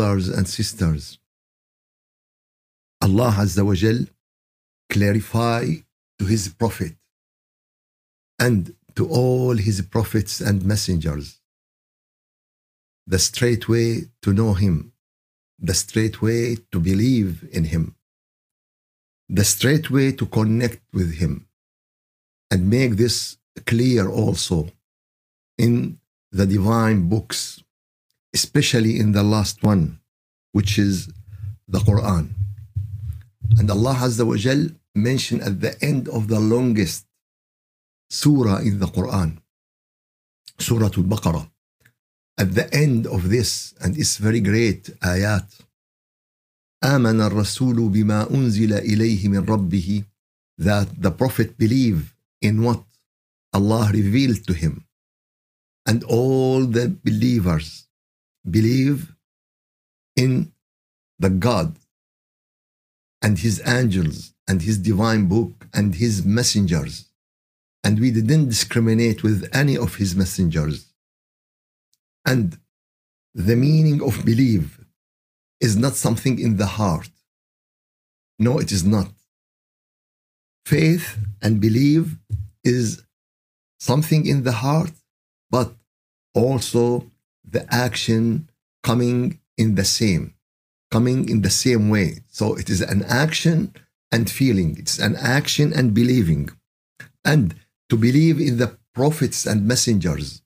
brothers and sisters, Allah Azza wa Jal clarify to his prophet and to all his prophets and messengers the straight way to know him, the straight way to believe in him, the straight way to connect with him, and make this clear also in the divine books, especially in the last one, which is the Quran. And Allah Azza wa Jal mentioned at the end of the longest surah in the Quran, Surah Al-Baqarah. At the end of this, and it's very great ayat, آمن الرسول بما أنزل إليه من ربه that the prophet believe in what Allah revealed to him. And all the believers believe in the God and his angels and his divine book and his messengers. And we didn't discriminate with any of his messengers. And the meaning of believe is not something in the heart. No, it is not. Faith and believe is something in the heart, but also the action coming in the same, coming in the same way. So it is an action and feeling, it's an action and believing. And to believe in the prophets and messengers,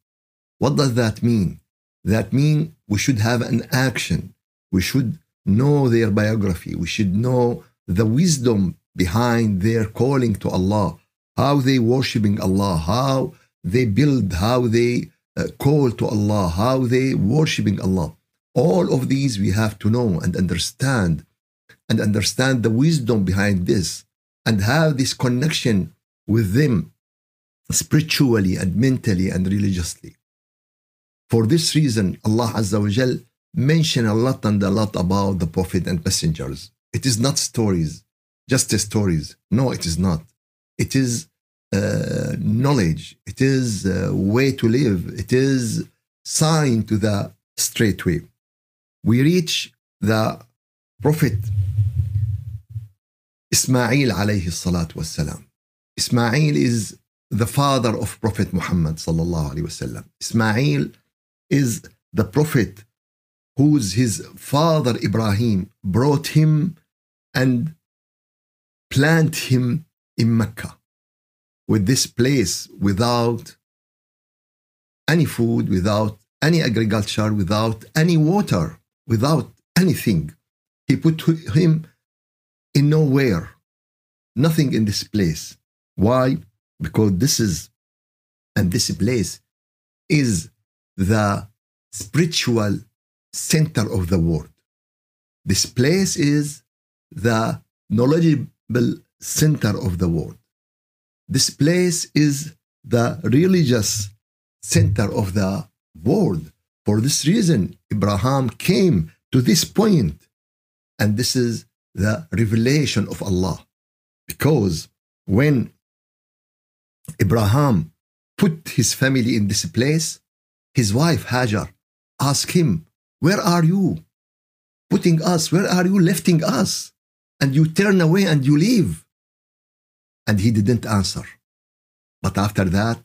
what does that mean? That mean we should have an action. We should know their biography. We should know the wisdom behind their calling to Allah, how they worshiping Allah, how they build, how they uh, call to Allah, how they worshiping Allah. All of these we have to know and understand and understand the wisdom behind this and have this connection with them spiritually and mentally and religiously. For this reason, Allah Azza wa Jal mentioned a lot and a lot about the Prophet and messengers. It is not stories, just stories. No, it is not. It is uh, knowledge. It is a way to live. It is sign to the straight way. We reach the Prophet Ismail alayhi salatu wasalam. Ismail is the father of Prophet Muhammad sallallahu alayhi wasallam. Ismail is the prophet whose his father Ibrahim brought him and planted him in Mecca with this place without any food, without any agriculture, without any water, without anything. He put him in nowhere, nothing in this place. Why? Because this is, and this place is the spiritual center of the world. This place is the knowledgeable center of the world. This place is the religious center of the world. For this reason, Abraham came to this point, and this is the revelation of Allah. Because when Abraham put his family in this place, his wife Hajar asked him, Where are you? Putting us, where are you lifting us? And you turn away and you leave. And he didn't answer. But after that,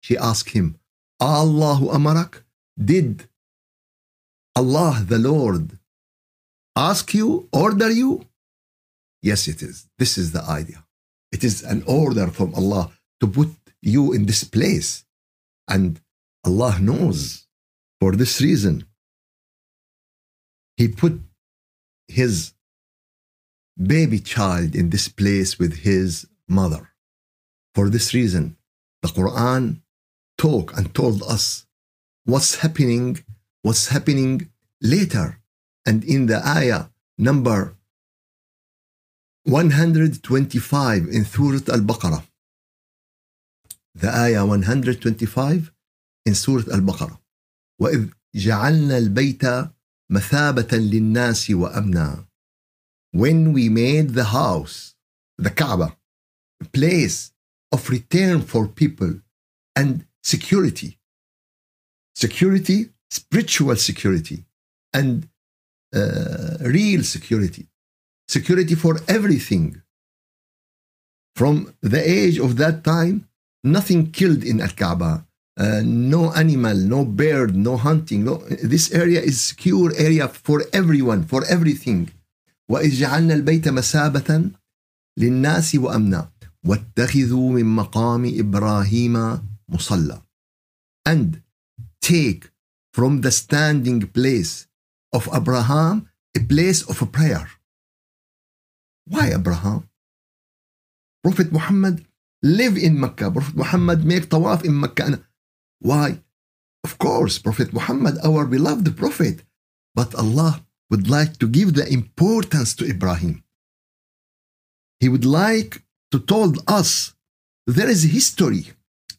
she asked him, Allahu Amarak, did Allah the Lord ask you, order you? Yes, it is. This is the idea. It is an order from Allah to put you in this place. And Allah knows for this reason. He put his baby child in this place with his mother. For this reason, the Quran talk and told us what's happening, what's happening later. And in the ayah number 125 in Surah Al-Baqarah, the ayah 125 in Surah Al-Baqarah, وإذ جعلنا البيت مثابة للناس وأمنا when we made the house, the Kaaba, a place of return for people and security. Security, spiritual security, and uh, real security, security for everything. From the age of that time, nothing killed in Al Kaaba, uh, no animal, no bird, no hunting. No, this area is secure area for everyone, for everything. وإذ جعلنا البيت مثابة للناس وأمنا واتخذوا من مقام إبراهيم مصلى and take from the standing place of Abraham a place of a prayer. Why Abraham? Prophet Muhammad live in Mecca. Prophet Muhammad make tawaf in Mecca. Why? Of course, Prophet Muhammad, our beloved Prophet. But Allah would like to give the importance to Ibrahim. He would like to told us there is history,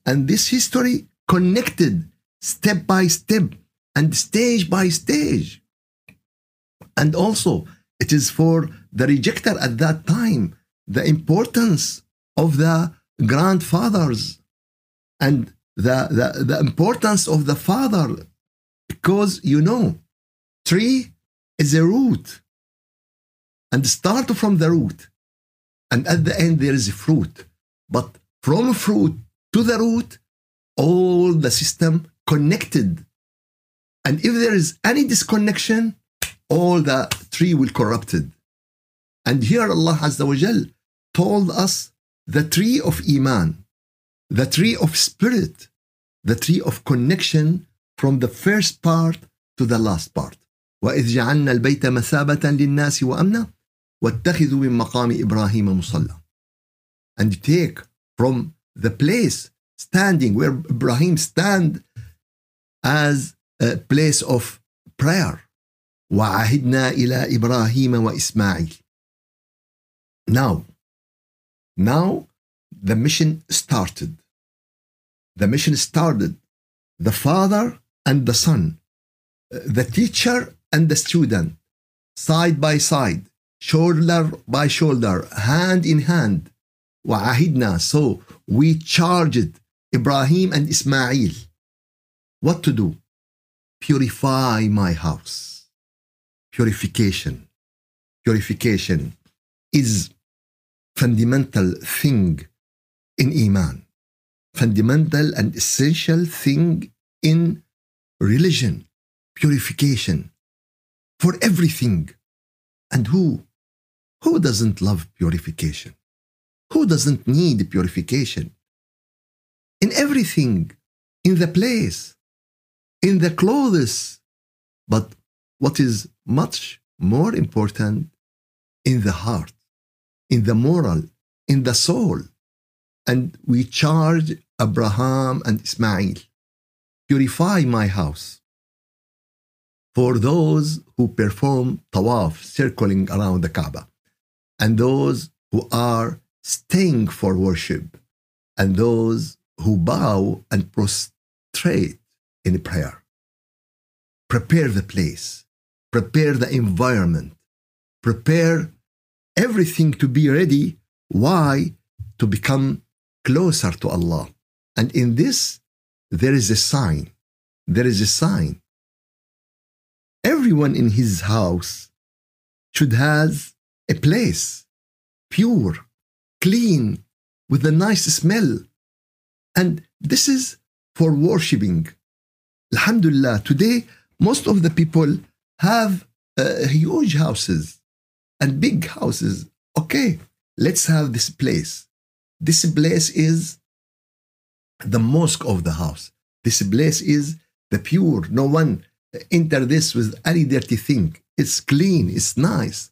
and this history connected step by step and stage by stage. And also, it is for the rejecter at that time the importance of the grandfathers and the, the, the importance of the father because you know tree is a root and start from the root and at the end there is a fruit but from fruit to the root all the system connected and if there is any disconnection all the tree will corrupted and here allah azza wa jal told us the tree of iman the tree of spirit the tree of connection from the first part to the last part وإذ جعلنا البيت مثابة للناس وأمنا واتخذوا من مقام إبراهيم مصلى and take from the place standing where Ibrahim stand as a place of prayer وعهدنا إلى إبراهيم وإسماعيل now now the mission started the mission started the father and the son the teacher and the student side by side shoulder by shoulder hand in hand وعهدنا so we charged Ibrahim and Ismail what to do purify my house purification purification is fundamental thing in iman fundamental and essential thing in religion purification for everything and who Who doesn't love purification? Who doesn't need purification? In everything in the place in the clothes. But what is much more important in the heart in the moral in the soul. And we charge abraham and ismail purify my house. For those who perform tawaf circling around the kaaba and those who are staying for worship and those who bow and prostrate in prayer. Prepare the place, prepare the environment, prepare everything to be ready. Why? To become closer to Allah. And in this, there is a sign. There is a sign. Everyone in his house should have a place pure, clean, with a nice smell. And this is for worshipping. Alhamdulillah, today most of the people have uh, huge houses and big houses. Okay, let's have this place. This place is the mosque of the house. This place is the pure. No one enter this with any dirty thing. It's clean, it's nice.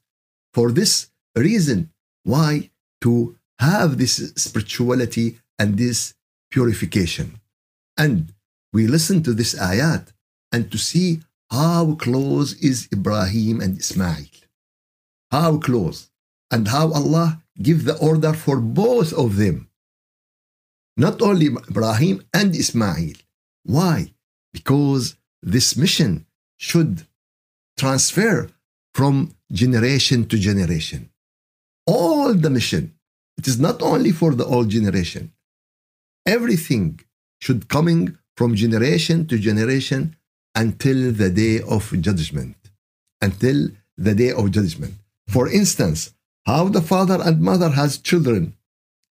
For this reason, why? To have this spirituality and this purification. And we listen to this ayat and to see how close is Ibrahim and Ismail. How close. And how Allah give the order for both of them. Not only Ibrahim and Ismail. Why? Because this mission should transfer from generation to generation. All the mission. It is not only for the old generation. Everything should coming from generation to generation until the day of judgment. until the day of judgment. For instance, how the father and mother has children,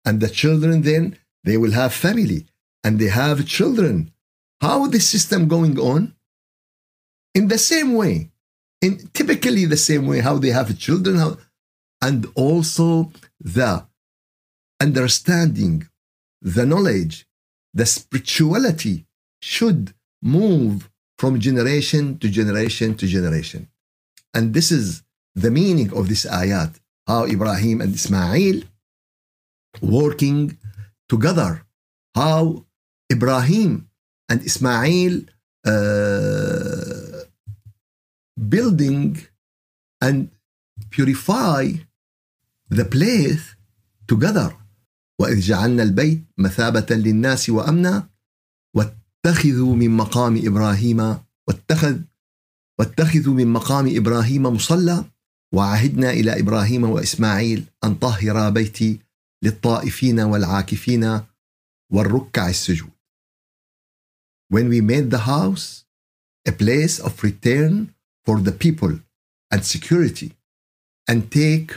and the children then they will have family, and they have children. How this system going on? In the same way, in typically the same way how they have children, how, and also the understanding, the knowledge, the spirituality should move from generation to generation to generation. And this is the meaning of this ayat, how Ibrahim and Ismail working together, how Ibrahim and Ismail uh, building and purify the place together وإذ جعلنا البيت مثابة للناس وأمنا واتخذوا من مقام إبراهيم واتخذ واتخذوا من مقام إبراهيم مصلى وعهدنا إلى إبراهيم وإسماعيل أن طهر بيتي للطائفين والعاكفين والركع السجود. When we made the house a place of return for the people and security and take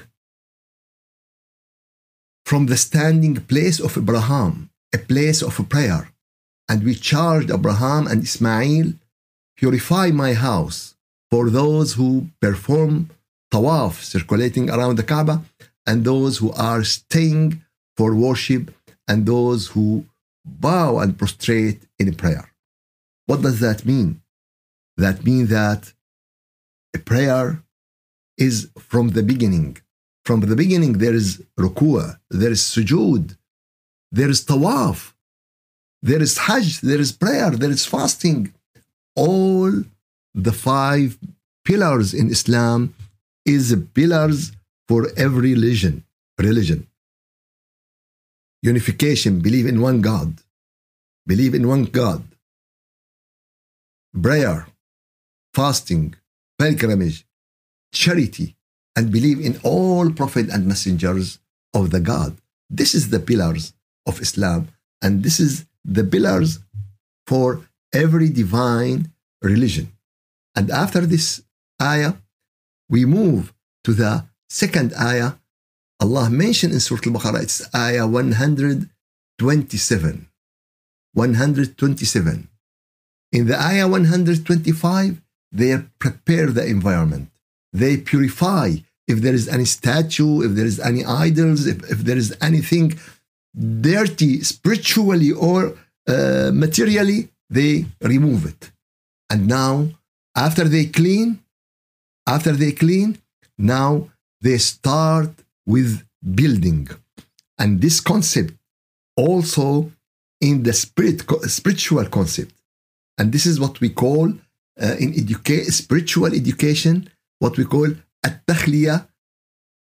from the standing place of Abraham a place of prayer and we charged Abraham and Ismail purify my house for those who perform tawaf circulating around the Kaaba and those who are staying for worship and those who bow and prostrate in prayer. What does that mean? That means that a prayer is from the beginning. From the beginning, there is ruku'ah, there is sujood, there is tawaf, there is hajj, there is prayer, there is fasting. All the five pillars in Islam is pillars for every religion. Religion. Unification, believe in one God. Believe in one God. Prayer, fasting, pilgrimage, charity, and believe in all prophet and messengers of the God. This is the pillars of Islam, and this is the pillars for every divine religion. And after this ayah, we move to the second ayah. Allah mentioned in Surah Al-Baqarah, it's ayah 127. 127. In the ayah 125, they prepare the environment. They purify if there is any statue, if there is any idols, if, if there is anything dirty spiritually or uh, materially, they remove it. And now, after they clean, after they clean, now they start with building. And this concept also in the spirit, spiritual concept. And this is what we call uh, in educa- spiritual education, what we call التخلية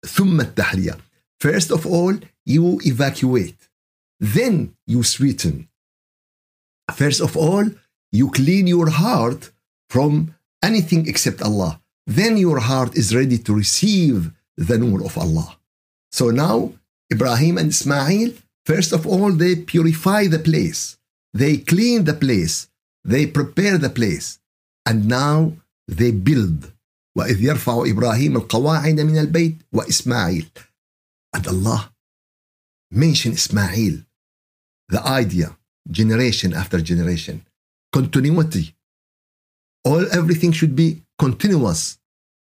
ثم التحلية. First of all, you evacuate. Then you sweeten. First of all, you clean your heart from anything except Allah. Then your heart is ready to receive the nur of Allah. So now, Ibrahim and Ismail, first of all, they purify the place. They clean the place. They prepare the place. And now they build. وإذ يرفع إبراهيم القواعد من البيت وإسماعيل. And Allah mention Ismail, the idea, generation after generation, continuity. All everything should be continuous,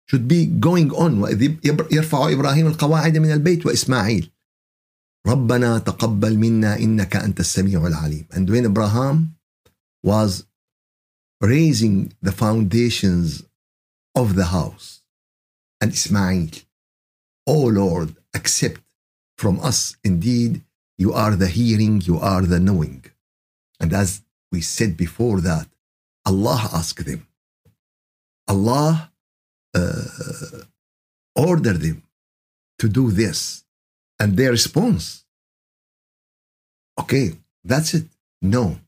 should be going on. وإذ يرفع إبراهيم القواعد من البيت وإسماعيل. ربنا تقبل منا إنك أنت السميع العليم. And when Abraham was raising the foundations of the house, and Ismail, O Lord, accept from us indeed you are the hearing, you are the knowing. And as we said before that, Allah asked them. Allah uh, ordered them to do this. And their response, okay, that's it. No.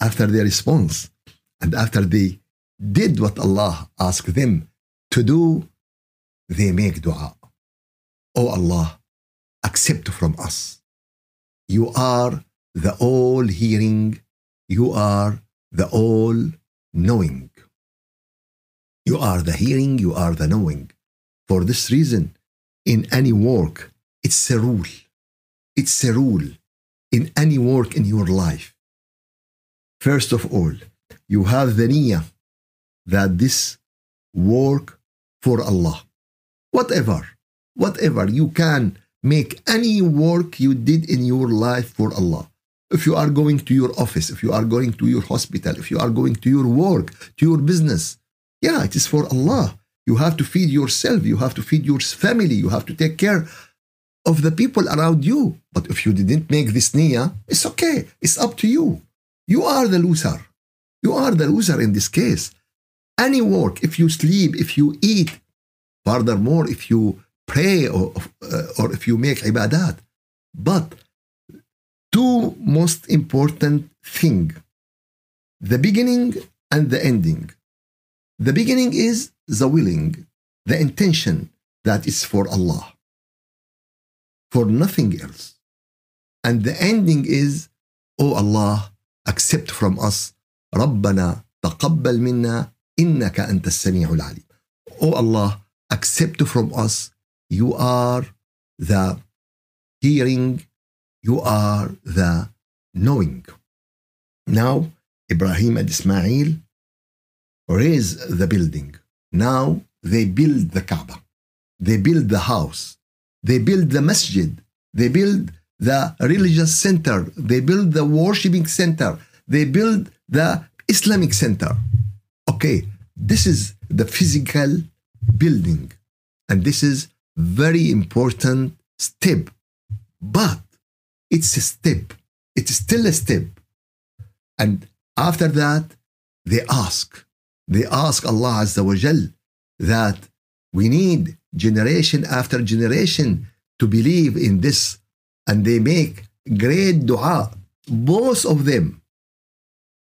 After their response, and after they did what Allah asked them to do, they make dua. Oh Allah, accept from us. You are the all hearing, you are the all knowing. You are the hearing, you are the knowing. For this reason, in any work, it's a rule. It's a rule in any work in your life. First of all, you have the niyyah that this work for Allah. Whatever, whatever, you can make any work you did in your life for Allah. If you are going to your office, if you are going to your hospital, if you are going to your work, to your business, yeah, it is for Allah. You have to feed yourself, you have to feed your family, you have to take care of the people around you. But if you didn't make this niyyah, it's okay. It's up to you. You are the loser. You are the loser in this case. Any work, if you sleep, if you eat, furthermore, if you pray or, uh, or if you make ibadat. But two most important thing the beginning and the ending. The beginning is the willing, the intention that is for Allah, for nothing else. And the ending is, Oh Allah, accept from us, ربنا تقبل منا إنك أنت السميع العليم. Oh Allah, accept from us, you are the hearing, you are the knowing. Now, Ibrahim and Ismail raise the building. Now they build the Kaaba. They build the house. They build the masjid. They build the religious center. They build the worshiping center. They build the Islamic center. Okay, this is the physical building. And this is very important step. But it's a step. It's still a step. And after that, they ask. They ask Allah Azza wa Jal that we need generation after generation to believe in this. And they make great dua, both of them.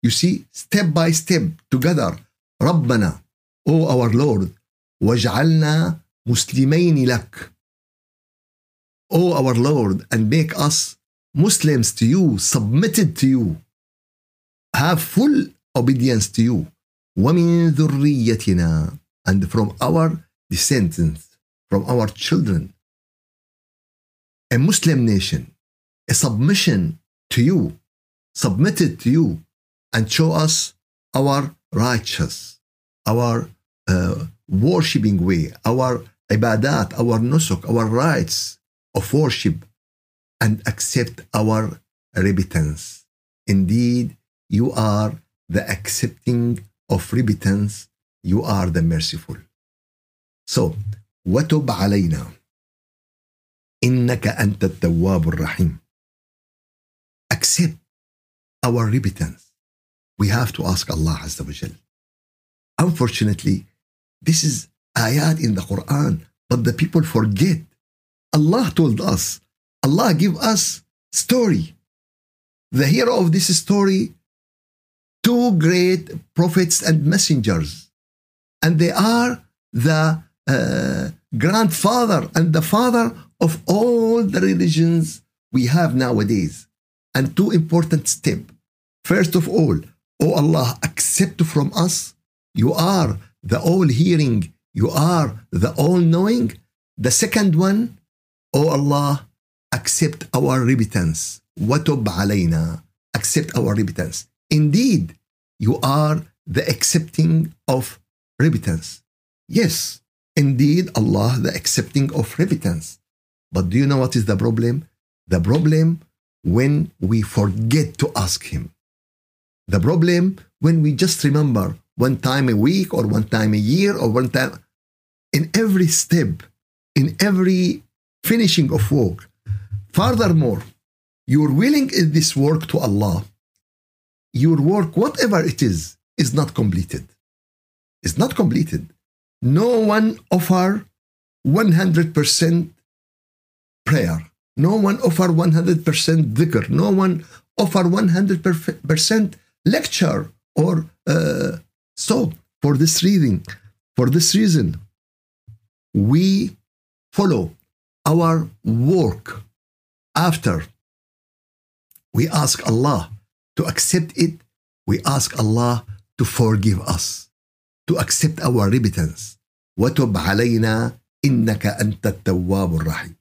You see, step by step together. ربنا, O our Lord, واجعلنا مسلمين لك. O our Lord, and make us Muslims to you, submitted to you, have full obedience to you. ومن ذريتنا and from our descendants, from our children. A Muslim nation, a submission to you, submitted to you, and show us our righteous, our uh, worshipping way, our ibadat, our nusuk, our rights of worship, and accept our repentance. Indeed, you are the accepting of repentance. You are the merciful. So, وتب علينا إنك أنت التواب الرحيم. Accept our repentance. we have to ask Allah Azza wa Jal. Unfortunately, this is ayat in the Quran, but the people forget. Allah told us, Allah give us story. The hero of this story, two great prophets and messengers. And they are the uh, grandfather and the father of all the religions we have nowadays. And two important steps. First of all, O Allah, accept from us, you are the all hearing, you are the all knowing. The second one, O Allah, accept our repentance. وَتُبْ عَلَيْنَا Accept our repentance. Indeed, you are the accepting of repentance. Yes, indeed, Allah, the accepting of repentance. But do you know what is the problem? The problem when we forget to ask Him. The problem when we just remember one time a week or one time a year or one time in every step, in every finishing of work. Furthermore, you're willing in this work to Allah. Your work, whatever it is, is not completed. It's not completed. No one offer 100% prayer. No one offer 100% dhikr. No one offer 100% lecture or uh, so for this reason for this reason we follow our work after we ask allah to accept it we ask allah to forgive us to accept our repentance. وتب علينا إنك أنت التواب الرحيم.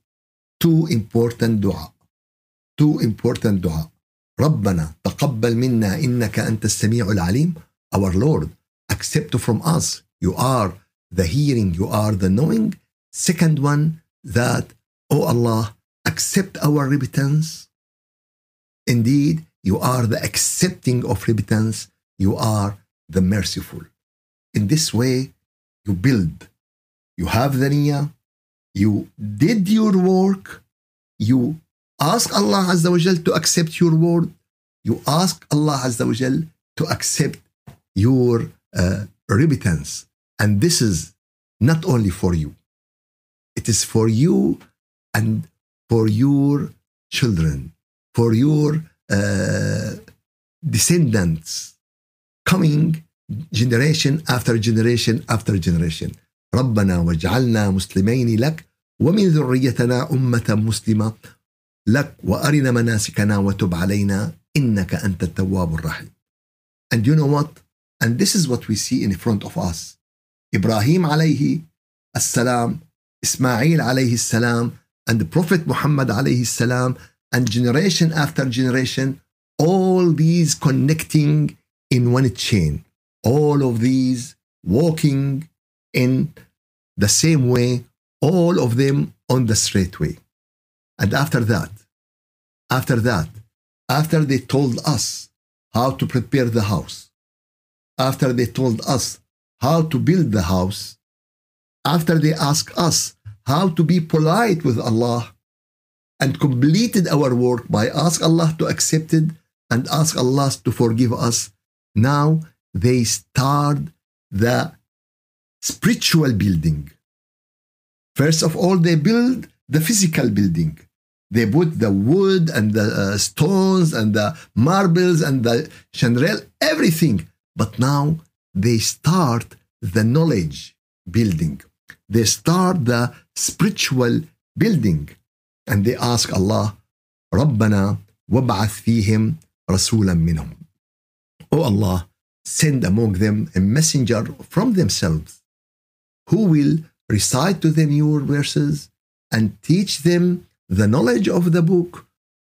Two important دعاء. Two important دعاء. ربنا تقبل منا إنك أنت السميع العليم. Our Lord, accept from us. You are the hearing, you are the knowing. Second one, that, oh Allah, accept our repentance. Indeed, you are the accepting of repentance. You are the merciful. In this way, you build. You have the niyyah. You did your work. You ask Allah Azza wa Jal to accept your word. You ask Allah Azza wa Jal to accept your uh, repentance. And this is not only for you. It is for you and for your children, for your uh, descendants coming generation after generation after generation. ربنا واجعلنا مسلمين لك ومن ذريتنا أمة مسلمة لك وأرنا مناسكنا وتب علينا إنك أنت التواب الرحيم. And you know what? And this is what we see in front of us. Ibrahim alayhi السلام, Ismail alayhi السلام, and the Prophet Muhammad alayhi salam, and generation after generation, all these connecting in one chain, all of these walking in the same way, all of them on the straight way. And after that, after that, after they told us how to prepare the house, after they told us how to build the house, after they asked us how to be polite with Allah and completed our work by ask Allah to accept it and ask Allah to forgive us. Now they start the spiritual building. First of all, they build the physical building. They put the wood and the uh, stones and the marbles and the chandelier, everything. But now they start the knowledge building. They start the spiritual building. And they ask Allah, ربنا وابعث فيهم رسولا منهم. Oh Allah, send among them a messenger from themselves who will recite to them your verses and teach them the knowledge of the book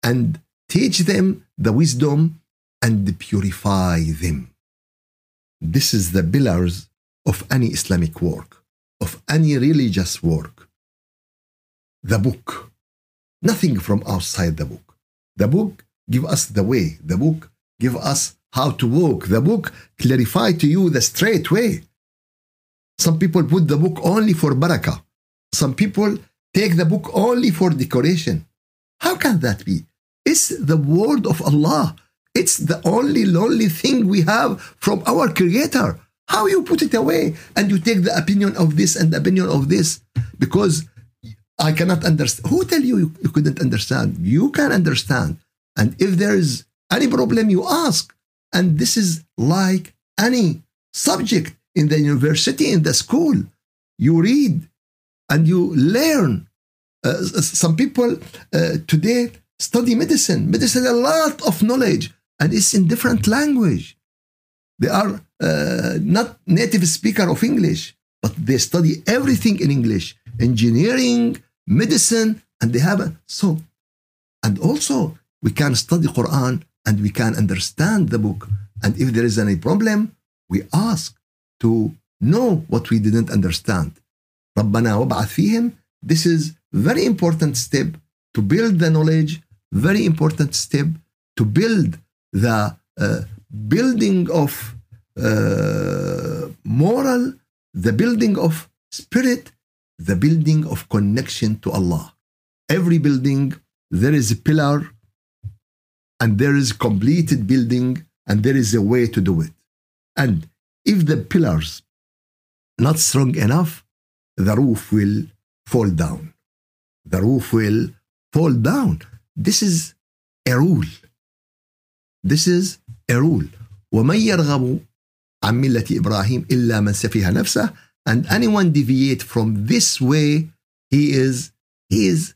and teach them the wisdom and purify them. This is the pillars of any Islamic work, of any religious work. The book, nothing from outside the book. The book give us the way. The book give us how to walk. The book clarify to you the straight way. Some people put the book only for barakah. Some people take the book only for decoration. How can that be? It's the word of Allah. It's the only lonely thing we have from our creator. How you put it away and you take the opinion of this and the opinion of this because I cannot understand. Who tell you, you couldn't understand? You can understand. And if there is any problem, you ask. And this is like any subject in the university, in the school. You read and you learn. Uh, some people uh, today study medicine. Medicine, a lot of knowledge, and it's in different language. They are uh, not native speaker of English, but they study everything in English, engineering, medicine, and they have a, so. And also, we can study Quran and we can understand the book. And if there is any problem, we ask to know what we didn't understand. ربنا وابعث فيهم. This is very important step to build the knowledge. Very important step to build the uh, building of uh, moral, the building of spirit, the building of connection to Allah. Every building, there is a pillar and there is completed building and there is a way to do it. And if the pillars not strong enough, the roof will fall down. The roof will fall down. This is a rule. This is a rule. ومن يرغب عن ملة إبراهيم إلا من سفه نفسه and anyone deviate from this way he is he is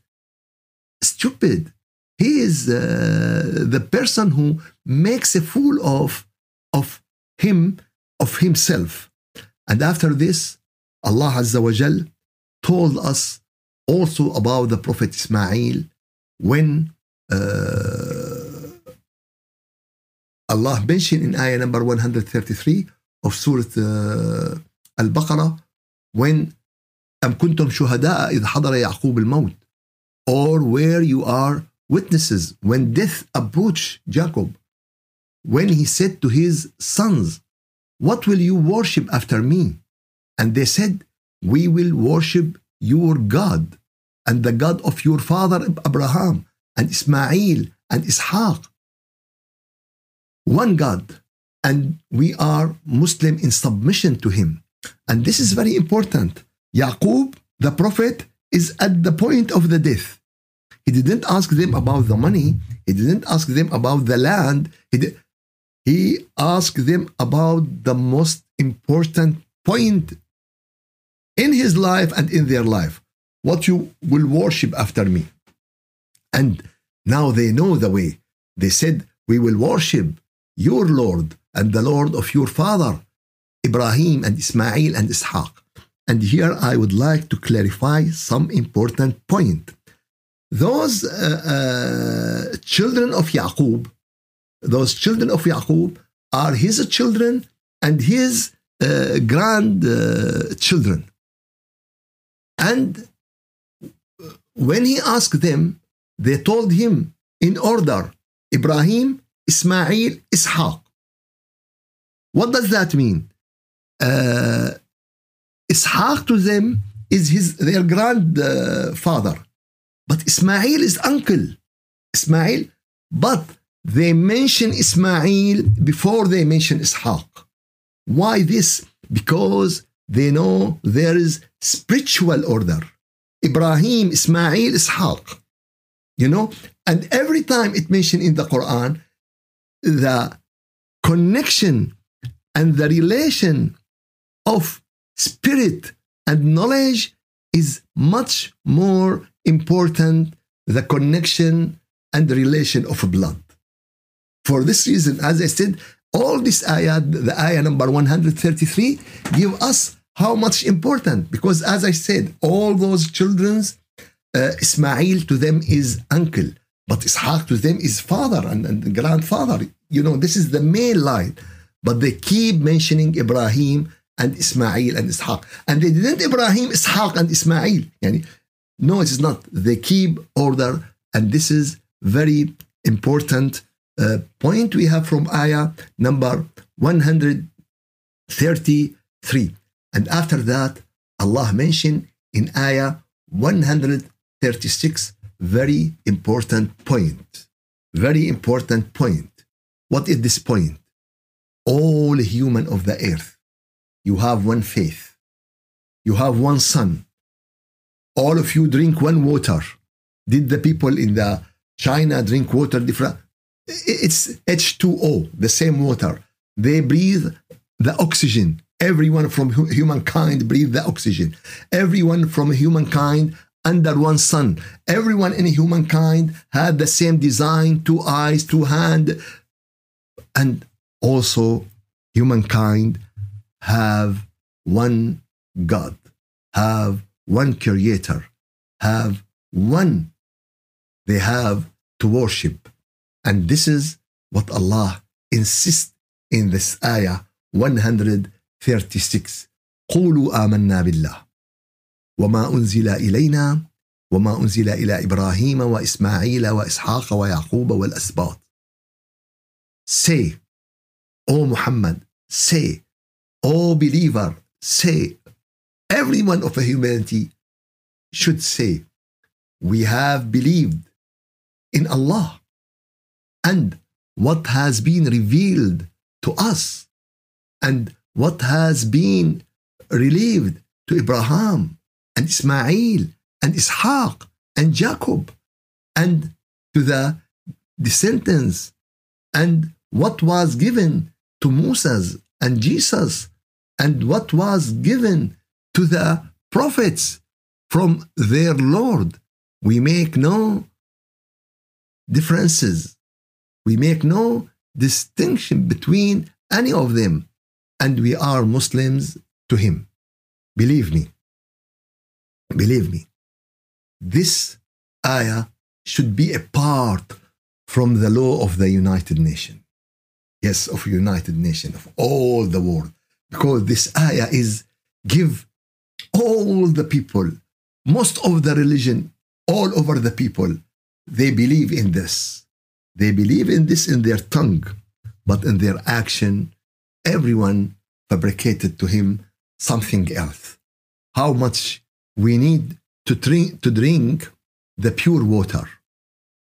stupid he is uh, the person who makes a fool of of him of himself And after this, Allah Azza wa Jal told us also about the Prophet Ismail when uh, Allah mentioned in ayah number 133 of Surah uh, Al-Baqarah when أم كنتم شهداء إذ حضر يعقوب الموت or where you are witnesses when death approached Jacob when he said to his sons what will you worship after me And they said we will worship your God and the God of your father Abraham and Ismail and Ishaq. One God. And we are Muslim in submission to him. And this is very important. Yaqub the prophet is at the point of the death. He didn't ask them about the money. He didn't ask them about the land. He, did, he asked them about the most important point in his life and in their life what you will worship after me. And now they know the way. They said we will worship your lord and the lord of your father ibrahim and ismail and ishaq. And here i would like to clarify some important point. Those uh, uh, children of yaqub those children of yaqub are his children and his uh, grandchildren and when he asked them, they told him in order Ibrahim, Ismail, Ishaq. What does that mean? Uh, Ishaq to them is his their grandfather, but Ismail is uncle. Ismail, but they mention Ismail before they mention Ishaq. Why this? Because they know there is spiritual order. Ibrahim, Ismail, Ishaq. You know, and every time it mentioned in the Quran, the connection and the relation of spirit and knowledge is much more important the connection and the relation of blood. For this reason, as I said, all this ayah, the ayah number 133, give us how much important because as I said, all those children's uh, Ismail to them is uncle, but Ishaq to them is father and, and grandfather. You know, this is the main line. But they keep mentioning Ibrahim and Ismail and Ishaq. And they didn't Ibrahim, Ishaq, and Ismail. Yani, no, it is not. They keep order, and this is very important uh, point we have from ayah number 133. And after that, Allah mentioned in ayah 136 very important point. Very important point. What is this point? All human of the earth, you have one faith. You have one sun. All of you drink one water. Did the people in the China drink water different? It's H2O, the same water. They breathe the oxygen Everyone from humankind breathe the oxygen. Everyone from humankind under one sun. Everyone in humankind had the same design, two eyes, two hands. And also humankind have one God, have one creator, have one they have to worship. And this is what Allah insists in this ayah 100 36 قولوا آمنا بالله وما أنزل إلينا وما أنزل إلى إبراهيم وإسماعيل وإسحاق ويعقوب والأسباط Say, O Muhammad, say, O believer, say, everyone of humanity should say, we have believed in Allah and what has been revealed to us and what has been relieved to Abraham and Ismail and Ishaq and Jacob and to the descendants and what was given to Moses and Jesus and what was given to the prophets from their Lord. We make no differences. We make no distinction between any of them and we are Muslims to him. Believe me. Believe me. This ayah should be a part from the law of the United Nations. Yes, of United Nations, of all the world. Because this ayah is give all the people, most of the religion, all over the people, they believe in this. They believe in this in their tongue, but in their action, everyone fabricated to him something else. How much we need to drink, to drink the pure water.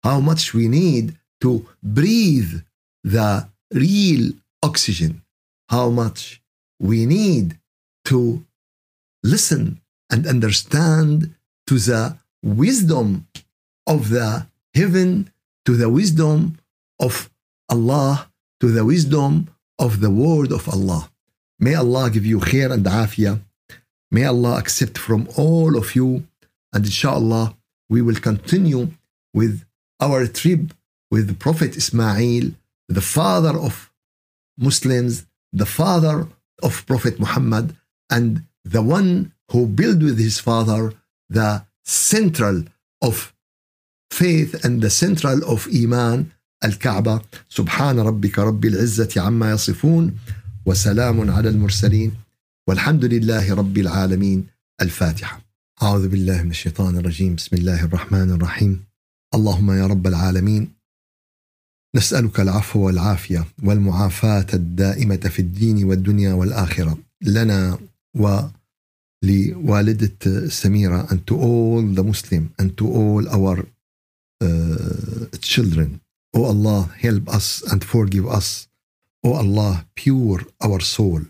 How much we need to breathe the real oxygen. How much we need to listen and understand to the wisdom of the heaven, to the wisdom of Allah, to the wisdom of the word of Allah. May Allah give you khair and afiyah. May Allah accept from all of you. And inshallah, we will continue with our trip with Prophet Ismail, the father of Muslims, the father of Prophet Muhammad, and the one who built with his father the central of faith and the central of Iman الكعبة. سبحان ربك رب العزة عما يصفون وسلام على المرسلين والحمد لله رب العالمين. الفاتحة. أعوذ بالله من الشيطان الرجيم. بسم الله الرحمن الرحيم. اللهم يا رب العالمين نسألك العفو والعافية والمعافاة الدائمة في الدين والدنيا والآخرة. لنا ولوالدة سميرة and to all the Muslim and to all our uh, children. O Allah, help us and forgive us. O Allah, pure our soul.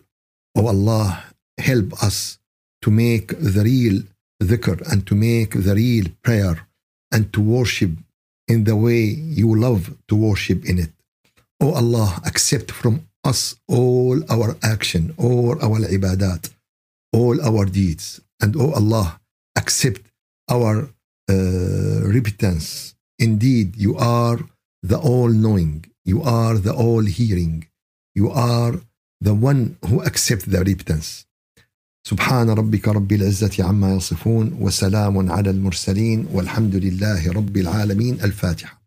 O Allah, help us to make the real dhikr and to make the real prayer and to worship in the way you love to worship in it. O Allah, accept from us all our action, all our ibadat, all our deeds. And O Allah, accept our uh, repentance. Indeed, you are the all knowing, you are the all hearing, you are the one who accepts the repentance. سبحان ربك رب العزة عما يصفون وسلام على المرسلين والحمد لله رب العالمين الفاتحة